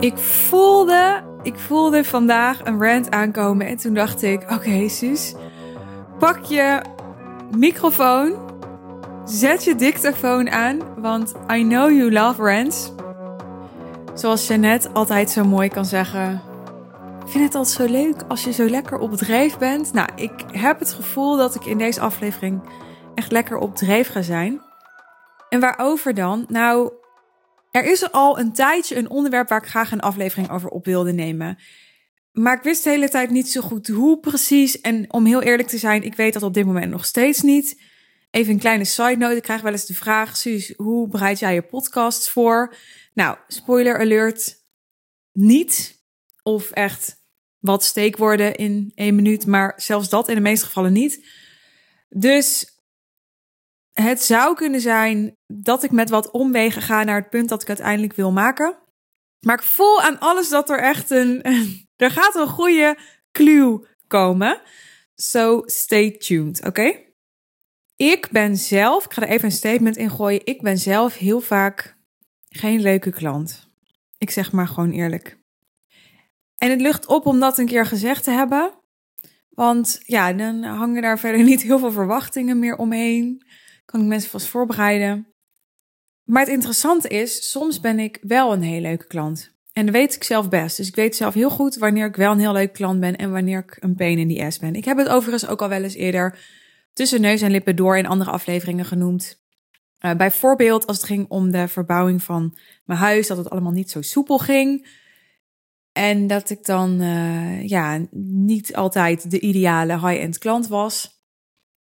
Ik voelde, ik voelde vandaag een rant aankomen en toen dacht ik, oké okay, Suus, pak je microfoon, zet je dictafoon aan, want I know you love rants. Zoals Jeannette altijd zo mooi kan zeggen, ik vind het altijd zo leuk als je zo lekker op dreef bent. Nou, ik heb het gevoel dat ik in deze aflevering echt lekker op dreef ga zijn. En waarover dan? Nou, er is al een tijdje een onderwerp waar ik graag een aflevering over op wilde nemen. Maar ik wist de hele tijd niet zo goed hoe precies. En om heel eerlijk te zijn, ik weet dat op dit moment nog steeds niet. Even een kleine side note. Ik krijg wel eens de vraag, Suus, hoe bereid jij je podcasts voor? Nou, spoiler alert, niet. Of echt wat steekwoorden in één minuut, maar zelfs dat in de meeste gevallen niet. Dus het zou kunnen zijn dat ik met wat omwegen ga naar het punt dat ik uiteindelijk wil maken. Maar ik voel aan alles dat er echt een. Er gaat een goede clue komen. So stay tuned, oké? Ik ben zelf, ik ga er even een statement in gooien. Ik ben zelf heel vaak geen leuke klant. Ik zeg maar gewoon eerlijk. En het lucht op om dat een keer gezegd te hebben. Want ja, dan hangen daar verder niet heel veel verwachtingen meer omheen kan ik mensen vast voorbereiden. Maar het interessante is, soms ben ik wel een heel leuke klant. En dat weet ik zelf best. Dus ik weet zelf heel goed wanneer ik wel een heel leuke klant ben en wanneer ik een pain in die ass ben. Ik heb het overigens ook al wel eens eerder tussen neus en lippen door in andere afleveringen genoemd. Uh, bijvoorbeeld als het ging om de verbouwing van mijn huis, dat het allemaal niet zo soepel ging. En dat ik dan uh, ja, niet altijd de ideale high-end klant was.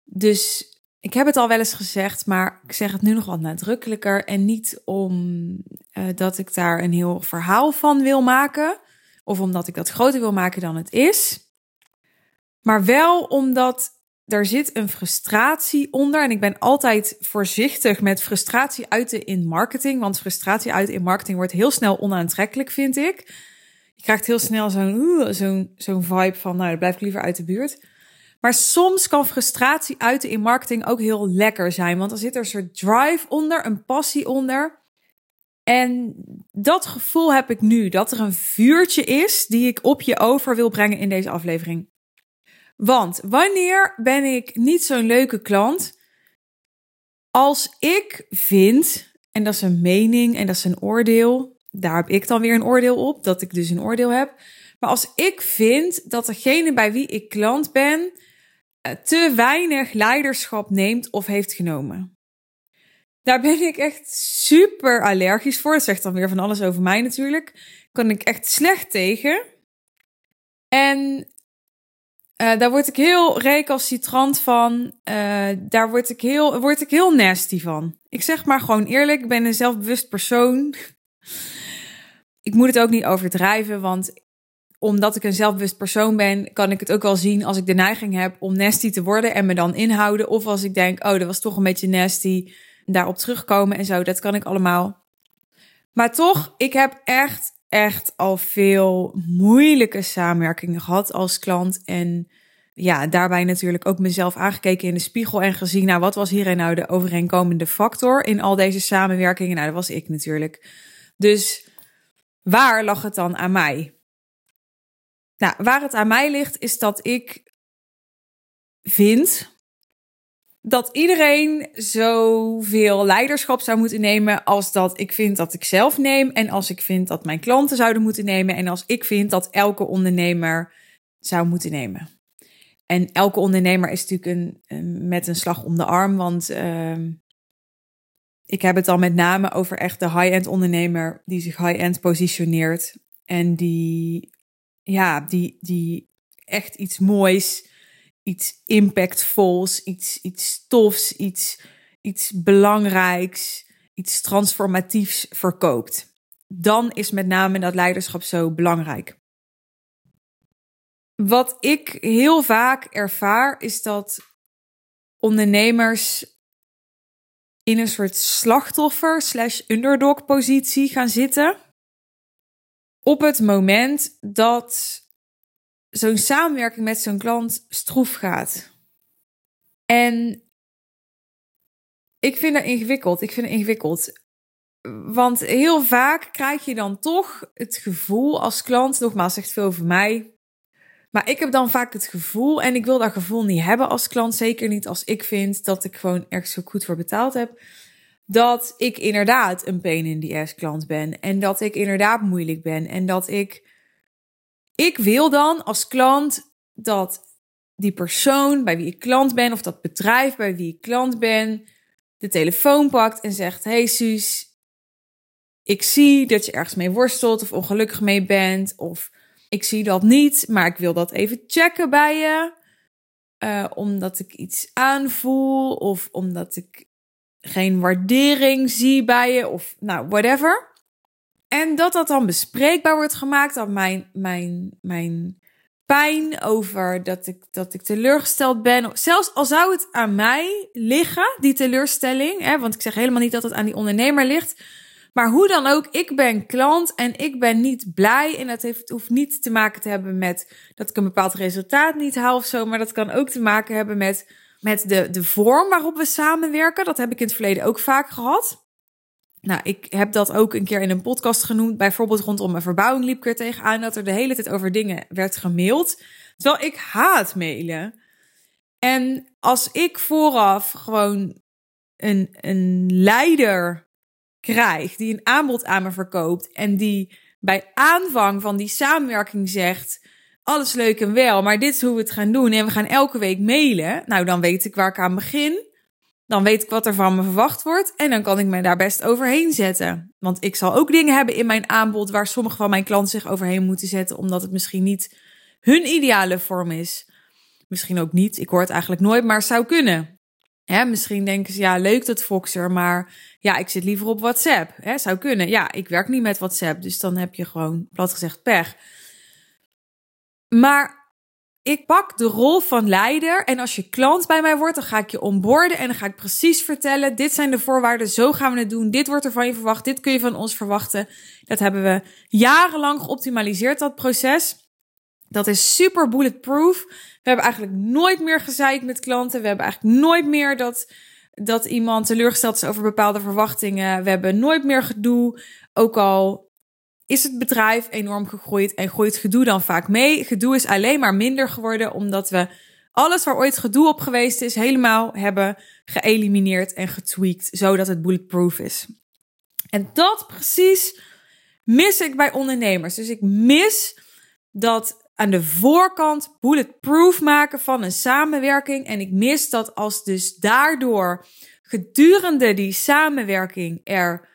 Dus ik heb het al wel eens gezegd, maar ik zeg het nu nog wat nadrukkelijker. En niet omdat uh, dat ik daar een heel verhaal van wil maken. Of omdat ik dat groter wil maken dan het is. Maar wel omdat er zit een frustratie onder. En ik ben altijd voorzichtig met frustratie uiten in marketing. Want frustratie uiten in marketing wordt heel snel onaantrekkelijk, vind ik. Je krijgt heel snel zo'n vibe van, nou, dan blijf ik liever uit de buurt. Maar soms kan frustratie uiten in marketing ook heel lekker zijn. Want dan zit er een soort drive onder, een passie onder. En dat gevoel heb ik nu. Dat er een vuurtje is die ik op je over wil brengen in deze aflevering. Want wanneer ben ik niet zo'n leuke klant? Als ik vind, en dat is een mening en dat is een oordeel. Daar heb ik dan weer een oordeel op, dat ik dus een oordeel heb. Maar als ik vind dat degene bij wie ik klant ben te weinig leiderschap neemt of heeft genomen. Daar ben ik echt super allergisch voor. Dat zegt dan weer van alles over mij natuurlijk. Kan ik echt slecht tegen. En uh, daar word ik heel recalcitrant van. Uh, daar word ik, heel, word ik heel nasty van. Ik zeg maar gewoon eerlijk, ik ben een zelfbewust persoon. ik moet het ook niet overdrijven, want omdat ik een zelfbewust persoon ben, kan ik het ook wel zien als ik de neiging heb om nasty te worden en me dan inhouden. Of als ik denk, oh, dat was toch een beetje nasty, daarop terugkomen en zo. Dat kan ik allemaal. Maar toch, ik heb echt, echt al veel moeilijke samenwerkingen gehad als klant. En ja, daarbij natuurlijk ook mezelf aangekeken in de spiegel en gezien, nou, wat was hierin nou de overeenkomende factor in al deze samenwerkingen? Nou, dat was ik natuurlijk. Dus waar lag het dan aan mij? Nou, waar het aan mij ligt, is dat ik vind dat iedereen zoveel leiderschap zou moeten nemen als dat ik vind dat ik zelf neem. En als ik vind dat mijn klanten zouden moeten nemen. En als ik vind dat elke ondernemer zou moeten nemen. En elke ondernemer is natuurlijk een, met een slag om de arm. Want uh, ik heb het al met name over echt de high-end ondernemer die zich high-end positioneert. En die ja, die, die echt iets moois, iets impactvols, iets, iets tofs, iets, iets belangrijks, iets transformatiefs verkoopt. Dan is met name dat leiderschap zo belangrijk. Wat ik heel vaak ervaar is dat ondernemers in een soort slachtoffer slash underdog positie gaan zitten op het moment dat zo'n samenwerking met zo'n klant stroef gaat. En ik vind dat ingewikkeld. Ik vind het ingewikkeld. Want heel vaak krijg je dan toch het gevoel als klant, nogmaals, zegt veel over mij. Maar ik heb dan vaak het gevoel, en ik wil dat gevoel niet hebben als klant, zeker niet als ik vind dat ik gewoon ergens zo goed voor betaald heb, dat ik inderdaad een pain in the ass klant ben. En dat ik inderdaad moeilijk ben. En dat ik, ik wil dan als klant dat die persoon bij wie ik klant ben, of dat bedrijf bij wie ik klant ben, de telefoon pakt en zegt: Hey Suus, ik zie dat je ergens mee worstelt of ongelukkig mee bent. Of ik zie dat niet, maar ik wil dat even checken bij je. Uh, omdat ik iets aanvoel of omdat ik geen waardering zie bij je of nou, whatever. En dat dat dan bespreekbaar wordt gemaakt, dat mijn, mijn, mijn pijn over dat ik, dat ik teleurgesteld ben. Zelfs al zou het aan mij liggen, die teleurstelling. Hè, want ik zeg helemaal niet dat het aan die ondernemer ligt. Maar hoe dan ook, ik ben klant en ik ben niet blij. En dat heeft, hoeft niet te maken te hebben met dat ik een bepaald resultaat niet haal of zo. Maar dat kan ook te maken hebben met, met de, de vorm waarop we samenwerken. Dat heb ik in het verleden ook vaak gehad. Nou, ik heb dat ook een keer in een podcast genoemd. Bijvoorbeeld rondom mijn verbouwing liep ik er tegenaan dat er de hele tijd over dingen werd gemaild. Terwijl ik haat mailen. En als ik vooraf gewoon een, een leider krijg die een aanbod aan me verkoopt en die bij aanvang van die samenwerking zegt: alles leuk en wel, maar dit is hoe we het gaan doen en we gaan elke week mailen. Nou, dan weet ik waar ik aan begin. Dan weet ik wat er van me verwacht wordt en dan kan ik me daar best overheen zetten. Want ik zal ook dingen hebben in mijn aanbod waar sommige van mijn klanten zich overheen moeten zetten, omdat het misschien niet hun ideale vorm is. Misschien ook niet, ik hoor het eigenlijk nooit, maar zou kunnen. Hè, misschien denken ze, ja, leuk dat Foxer, maar ja, ik zit liever op WhatsApp. Hè, zou kunnen. Ja, ik werk niet met WhatsApp, dus dan heb je gewoon, plat gezegd, pech. Maar ik pak de rol van leider en als je klant bij mij wordt, dan ga ik je onboorden en dan ga ik precies vertellen, dit zijn de voorwaarden, zo gaan we het doen, dit wordt er van je verwacht, dit kun je van ons verwachten. Dat hebben we jarenlang geoptimaliseerd, dat proces. Dat is super bulletproof. We hebben eigenlijk nooit meer gezeik met klanten. We hebben eigenlijk nooit meer dat, dat iemand teleurgesteld is over bepaalde verwachtingen. We hebben nooit meer gedoe. Ook al is het bedrijf enorm gegroeid en groeit gedoe dan vaak mee. Gedoe is alleen maar minder geworden omdat we alles waar ooit gedoe op geweest is, helemaal hebben geëlimineerd en getweakt, zodat het bulletproof is. En dat precies mis ik bij ondernemers. Dus ik mis dat aan de voorkant bulletproof maken van een samenwerking. En ik mis dat als dus daardoor gedurende die samenwerking er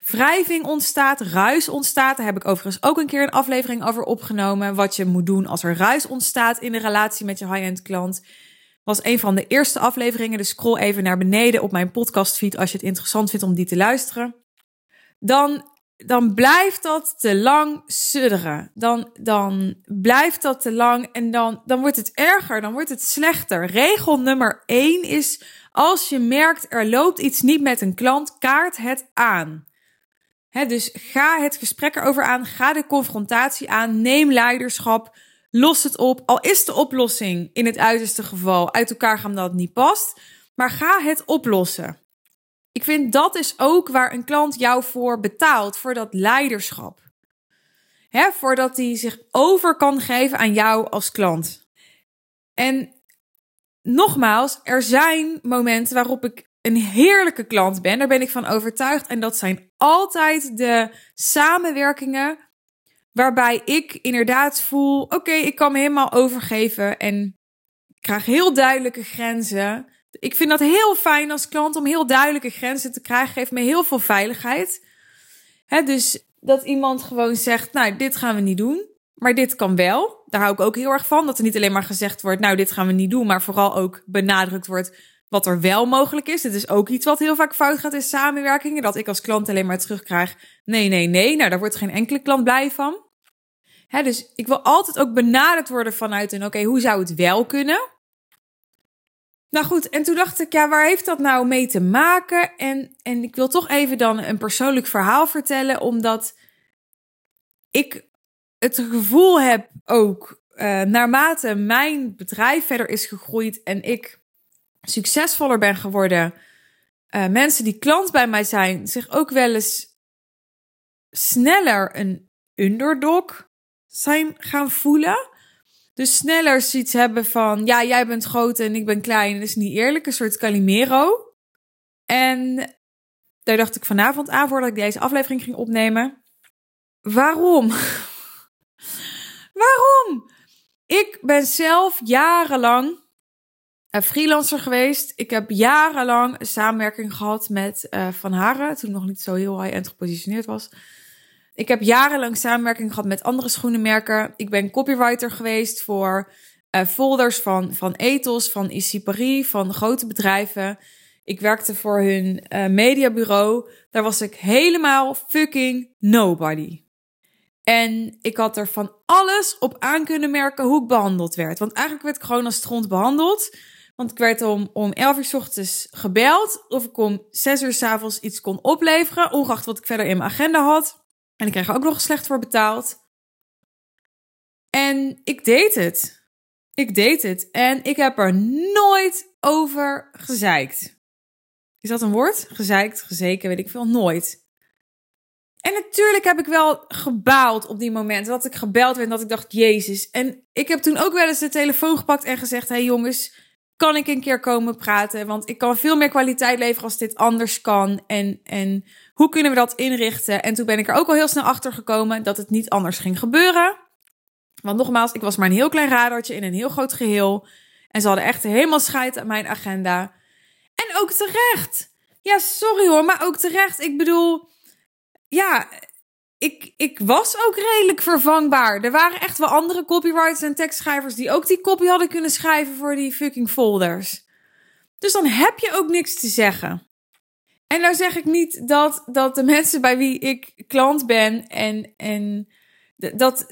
wrijving ontstaat, ruis ontstaat. Daar heb ik overigens ook een keer een aflevering over opgenomen. Wat je moet doen als er ruis ontstaat in de relatie met je high-end klant. Was een van de eerste afleveringen. Dus scroll even naar beneden op mijn podcastfeed als je het interessant vindt om die te luisteren. Dan dan blijft dat te lang sudderen. Dan, dan blijft dat te lang en dan, dan wordt het erger, dan wordt het slechter. Regel nummer 1 is: als je merkt er loopt iets niet met een klant, kaart het aan. Dus ga het gesprek erover aan, ga de confrontatie aan, neem leiderschap, los het op. Al is de oplossing in het uiterste geval uit elkaar gaan dat niet past, maar ga het oplossen. Ik vind dat is ook waar een klant jou voor betaalt, voor dat leiderschap. Hè, voordat hij zich over kan geven aan jou als klant. En nogmaals, er zijn momenten waarop ik een heerlijke klant ben. Daar ben ik van overtuigd. En dat zijn altijd de samenwerkingen waarbij ik inderdaad voel: oké, ik kan me helemaal overgeven en ik krijg heel duidelijke grenzen. Ik vind dat heel fijn als klant om heel duidelijke grenzen te krijgen. Geeft me heel veel veiligheid. Hè, dus dat iemand gewoon zegt, nou, dit gaan we niet doen. Maar dit kan wel. Daar hou ik ook heel erg van. Dat er niet alleen maar gezegd wordt, nou, dit gaan we niet doen. Maar vooral ook benadrukt wordt wat er wel mogelijk is. Dit is ook iets wat heel vaak fout gaat in samenwerkingen. Dat ik als klant alleen maar terugkrijg, nee, nee, nee. Nou, daar wordt geen enkele klant blij van. Hè, dus ik wil altijd ook benaderd worden vanuit een, oké, hoe zou het wel kunnen? Nou goed, en toen dacht ik, ja, waar heeft dat nou mee te maken? En, en ik wil toch even dan een persoonlijk verhaal vertellen, omdat ik het gevoel heb ook, uh, naarmate mijn bedrijf verder is gegroeid en ik succesvoller ben geworden, uh, mensen die klant bij mij zijn, zich ook wel eens sneller een underdog zijn gaan voelen. Dus sneller zoiets hebben van, ja, jij bent groot en ik ben klein. Dat is niet eerlijk, een soort Calimero. En daar dacht ik vanavond aan voordat ik deze aflevering ging opnemen. Waarom? Waarom? Ik ben zelf jarenlang een freelancer geweest. Ik heb jarenlang samenwerking gehad met uh, Van Haren, toen nog niet zo heel high-end gepositioneerd was. Ik heb jarenlang samenwerking gehad met andere schoenenmerken. Ik ben copywriter geweest voor uh, folders van, van Ethos, van Issy Paris, van grote bedrijven. Ik werkte voor hun uh, mediabureau. Daar was ik helemaal fucking nobody. En ik had er van alles op aan kunnen merken hoe ik behandeld werd. Want eigenlijk werd ik gewoon als stront behandeld. Want ik werd om, om 11 uur s ochtends gebeld of ik om 6 uur s avonds iets kon opleveren, ongeacht wat ik verder in mijn agenda had. En ik kreeg er ook nog slecht voor betaald. En ik deed het. Ik deed het. En ik heb er nooit over gezeikt. Is dat een woord? Gezeikt, gezeken, weet ik veel. Nooit. En natuurlijk heb ik wel gebaald op die momenten. Dat ik gebeld werd en dat ik dacht, Jezus. En ik heb toen ook wel eens de telefoon gepakt en gezegd: Hé hey jongens, kan ik een keer komen praten? Want ik kan veel meer kwaliteit leveren als dit anders kan. En, en hoe kunnen we dat inrichten? En toen ben ik er ook al heel snel achter gekomen dat het niet anders ging gebeuren. Want nogmaals, ik was maar een heel klein radartje in een heel groot geheel. En ze hadden echt helemaal scheid aan mijn agenda. En ook terecht. Ja, sorry hoor, maar ook terecht. Ik bedoel, ja, ik, ik was ook redelijk vervangbaar. Er waren echt wel andere copywriters en tekstschrijvers die ook die copy hadden kunnen schrijven voor die fucking folders. Dus dan heb je ook niks te zeggen. En nou zeg ik niet dat, dat de mensen bij wie ik klant ben en, en dat,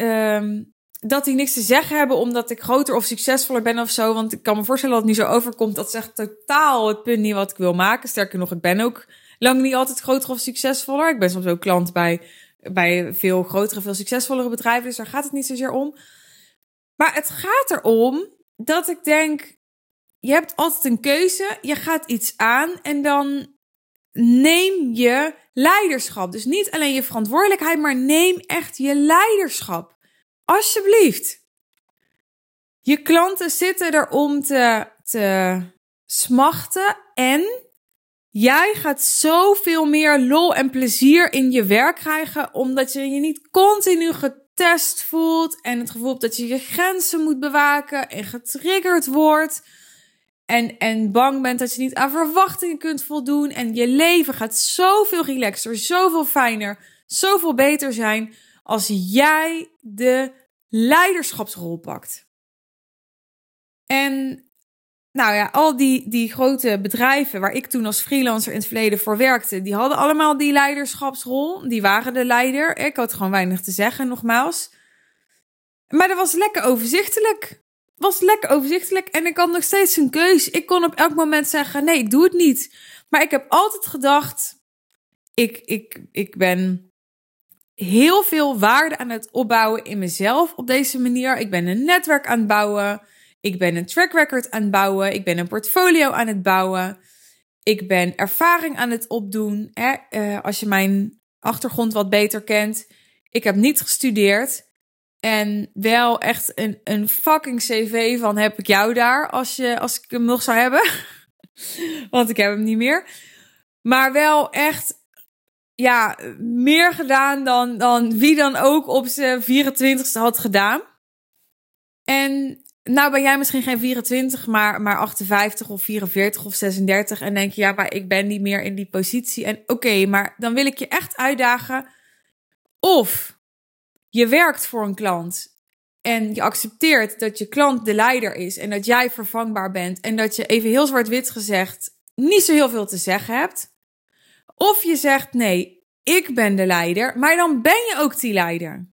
um, dat die niks te zeggen hebben omdat ik groter of succesvoller ben of zo. Want ik kan me voorstellen dat het niet zo overkomt. Dat echt totaal het punt niet wat ik wil maken. Sterker nog, ik ben ook lang niet altijd groter of succesvoller. Ik ben soms ook klant bij, bij veel grotere, veel succesvollere bedrijven. Dus daar gaat het niet zozeer om. Maar het gaat erom dat ik denk, je hebt altijd een keuze. Je gaat iets aan en dan neem je leiderschap. Dus niet alleen je verantwoordelijkheid, maar neem echt je leiderschap. Alsjeblieft. Je klanten zitten er om te, te smachten en Jij gaat zoveel meer lol en plezier in je werk krijgen, omdat je je niet continu getest voelt en het gevoel hebt dat je je grenzen moet bewaken en getriggerd wordt. En, en bang bent dat je niet aan verwachtingen kunt voldoen. En je leven gaat zoveel relaxer, zoveel fijner, zoveel beter zijn als jij de leiderschapsrol pakt. En nou ja, al die, die grote bedrijven waar ik toen als freelancer in het verleden voor werkte, die hadden allemaal die leiderschapsrol. Die waren de leider. Ik had gewoon weinig te zeggen, nogmaals. Maar dat was lekker overzichtelijk. Was lekker overzichtelijk en ik had nog steeds een keus. Ik kon op elk moment zeggen: nee, ik doe het niet. Maar ik heb altijd gedacht: ik, ik, ik ben heel veel waarde aan het opbouwen in mezelf op deze manier. Ik ben een netwerk aan het bouwen. Ik ben een track record aan het bouwen. Ik ben een portfolio aan het bouwen. Ik ben ervaring aan het opdoen. Uh, als je mijn achtergrond wat beter kent. Ik heb niet gestudeerd. En wel echt een, een fucking cv van heb ik jou daar als, je, als ik hem nog zou hebben. Want ik heb hem niet meer. Maar wel echt ja, meer gedaan dan, dan wie dan ook op zijn 24ste had gedaan. En nou ben jij misschien geen 24, maar, maar 58 of 44 of 36. En denk je, ja, maar ik ben niet meer in die positie. En oké, maar dan wil ik je echt uitdagen. Of je werkt voor een klant en je accepteert dat je klant de leider is en dat jij vervangbaar bent. En dat je even heel zwart-wit gezegd niet zo heel veel te zeggen hebt. Of je zegt, nee, ik ben de leider, maar dan ben je ook die leider.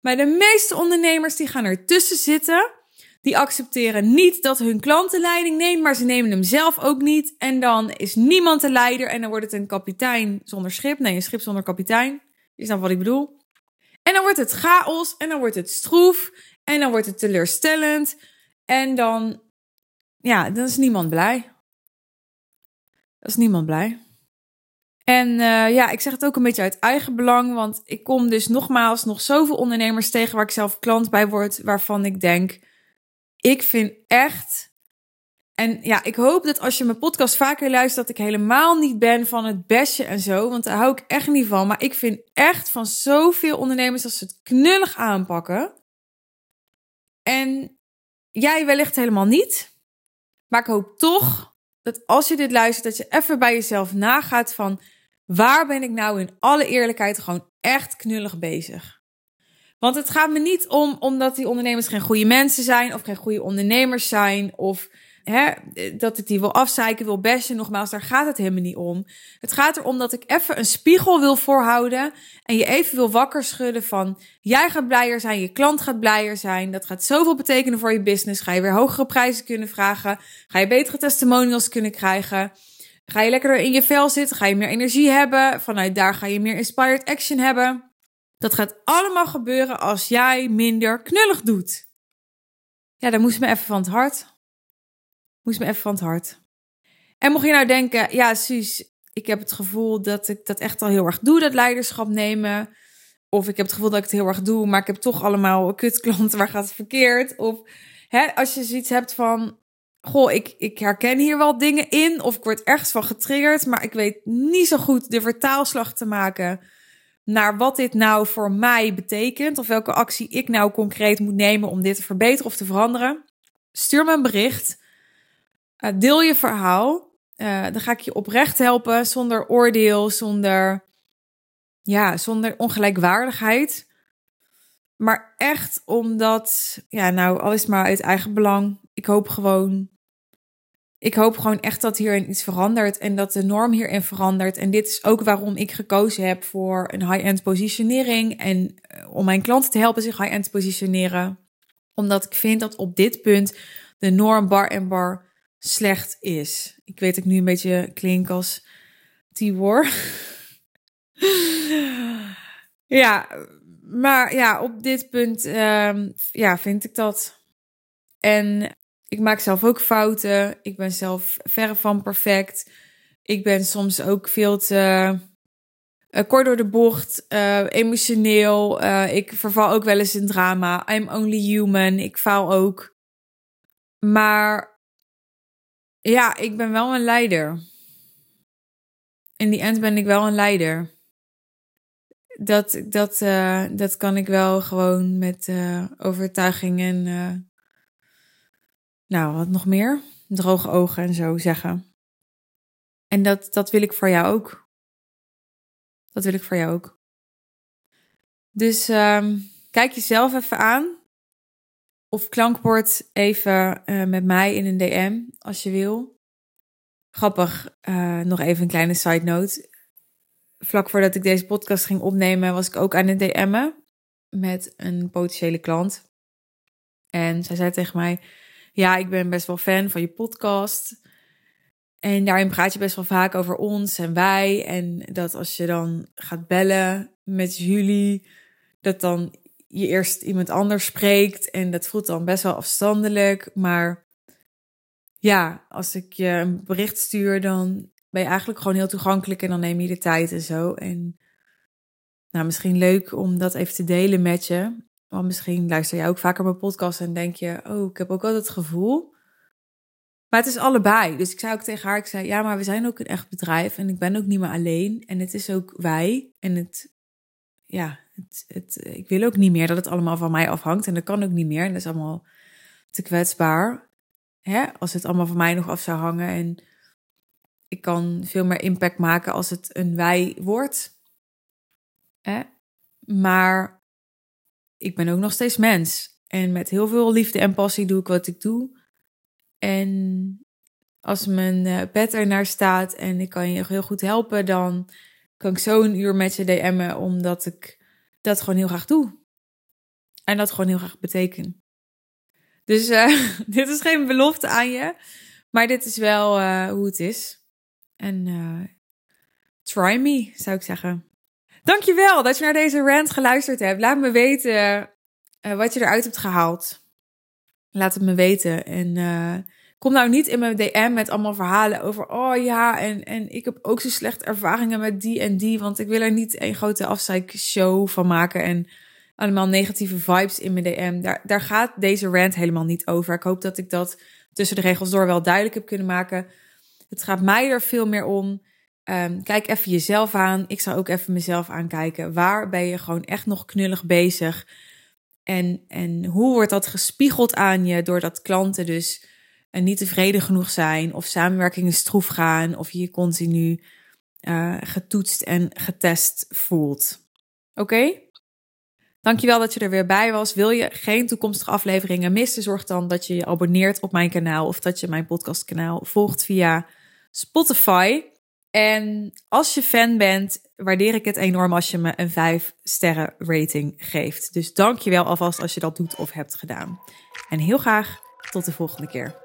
Maar de meeste ondernemers die gaan ertussen zitten die accepteren niet dat hun klant de leiding neemt, maar ze nemen hem zelf ook niet. En dan is niemand de leider en dan wordt het een kapitein zonder schip. Nee, een schip zonder kapitein. Is dat wat ik bedoel? En dan wordt het chaos en dan wordt het stroef en dan wordt het teleurstellend. En dan, ja, dan is niemand blij. Dan is niemand blij. En uh, ja, ik zeg het ook een beetje uit eigen belang, want ik kom dus nogmaals nog zoveel ondernemers tegen waar ik zelf klant bij word, waarvan ik denk, ik vind echt. En ja, ik hoop dat als je mijn podcast vaker luistert, dat ik helemaal niet ben van het bestje en zo, want daar hou ik echt niet van. Maar ik vind echt van zoveel ondernemers dat ze het knullig aanpakken. En jij wellicht helemaal niet. Maar ik hoop toch dat als je dit luistert, dat je even bij jezelf nagaat van waar ben ik nou in alle eerlijkheid gewoon echt knullig bezig. Want het gaat me niet om omdat die ondernemers geen goede mensen zijn of geen goede ondernemers zijn of hè, dat ik die wil afzeiken, wil bashen. Nogmaals, daar gaat het helemaal niet om. Het gaat erom dat ik even een spiegel wil voorhouden en je even wil wakker schudden van jij gaat blijer zijn, je klant gaat blijer zijn. Dat gaat zoveel betekenen voor je business. Ga je weer hogere prijzen kunnen vragen? Ga je betere testimonials kunnen krijgen? Ga je lekkerder in je vel zitten? Ga je meer energie hebben? Vanuit daar ga je meer inspired action hebben. Dat gaat allemaal gebeuren als jij minder knullig doet. Ja, dat moest me even van het hart. Moest me even van het hart. En mocht je nou denken, ja, Suus, ik heb het gevoel dat ik dat echt al heel erg doe, dat leiderschap nemen. Of ik heb het gevoel dat ik het heel erg doe, maar ik heb toch allemaal kutklanten, waar gaat het verkeerd? Of hè, als je zoiets hebt van, goh, ik, ik herken hier wel dingen in, of ik word ergens van getriggerd, maar ik weet niet zo goed de vertaalslag te maken naar wat dit nou voor mij betekent, of welke actie ik nou concreet moet nemen om dit te verbeteren of te veranderen. Stuur me een bericht. Uh, deel je verhaal. Uh, dan ga ik je oprecht helpen, zonder oordeel, zonder, ja, zonder ongelijkwaardigheid. Maar echt omdat, ja, nou, alles maar uit eigen belang. Ik hoop gewoon, ik hoop gewoon echt dat hierin iets verandert en dat de norm hierin verandert. En dit is ook waarom ik gekozen heb voor een high-end positionering en eh, om mijn klanten te helpen zich high-end positioneren. Omdat ik vind dat op dit punt de norm bar en bar slecht is. Ik weet dat ik nu een beetje klink als Tibor. ja, maar ja, op dit punt um, ja, vind ik dat. En ik maak zelf ook fouten. Ik ben zelf verre van perfect. Ik ben soms ook veel te uh, kort door de bocht, uh, emotioneel. Uh, ik verval ook wel eens in drama. I'm only human. Ik faal ook. Maar ja, ik ben wel een leider. In die end ben ik wel een leider. Dat, dat, dat kan ik wel gewoon met overtuiging en. Nou, wat nog meer? Droge ogen en zo zeggen. En dat, dat wil ik voor jou ook. Dat wil ik voor jou ook. Dus um, kijk jezelf even aan of klankbord even uh, met mij in een DM als je wil. Grappig, uh, nog even een kleine side note. Vlak voordat ik deze podcast ging opnemen, was ik ook aan het DM'en met een potentiële klant. En zij zei tegen mij: Ja, ik ben best wel fan van je podcast. En daarin praat je best wel vaak over ons en wij. En dat als je dan gaat bellen met jullie, dat dan je eerst iemand anders spreekt en dat voelt dan best wel afstandelijk. Maar ja, als ik je een bericht stuur, dan ben je eigenlijk gewoon heel toegankelijk en dan neem je de tijd en zo. En nou, misschien leuk om dat even te delen met je. Want misschien luister jij ook vaker mijn podcast en denk je, oh, ik heb ook wel het gevoel. Maar het is allebei. Dus ik zei ook tegen haar, ik zei, ja, maar we zijn ook een echt bedrijf en ik ben ook niet meer alleen. En het is ook wij. En het, ja, het, het, ik wil ook niet meer dat het allemaal van mij afhangt. En dat kan ook niet meer. En dat is allemaal te kwetsbaar. Hè? Als het allemaal van mij nog af zou hangen. En ik kan veel meer impact maken als het een wij wordt. Hè? Maar ik ben ook nog steeds mens. En met heel veel liefde en passie doe ik wat ik doe. En als mijn uh, pet er naar staat en ik kan je heel goed helpen, dan kan ik zo een uur met je DM'en, omdat ik dat gewoon heel graag doe. En dat gewoon heel graag betekent. Dus uh, dit is geen belofte aan je, maar dit is wel uh, hoe het is. En try me, zou ik zeggen. Dankjewel dat je naar deze rant geluisterd hebt. Laat me weten wat je eruit hebt gehaald. Laat het me weten. En Kom nou niet in mijn DM met allemaal verhalen over, oh ja, en, en ik heb ook zo slechte ervaringen met die en die, want ik wil er niet een grote show van maken en allemaal negatieve vibes in mijn DM. Daar, daar gaat deze rant helemaal niet over. Ik hoop dat ik dat tussen de regels door wel duidelijk heb kunnen maken. Het gaat mij er veel meer om. Ehm, kijk even jezelf aan. Ik zou ook even mezelf aankijken. Waar ben je gewoon echt nog knullig bezig? En, en hoe wordt dat gespiegeld aan je doordat klanten dus uh, niet tevreden genoeg zijn of samenwerkingen stroef gaan of je je continu uh, getoetst en getest voelt? Oké? Dankjewel dat je er weer bij was. Wil je geen toekomstige afleveringen missen? Zorg dan dat je je abonneert op mijn kanaal of dat je mijn podcastkanaal volgt via Spotify. En als je fan bent, waardeer ik het enorm als je me een 5 sterren rating geeft. Dus dankjewel alvast als je dat doet of hebt gedaan. En heel graag tot de volgende keer.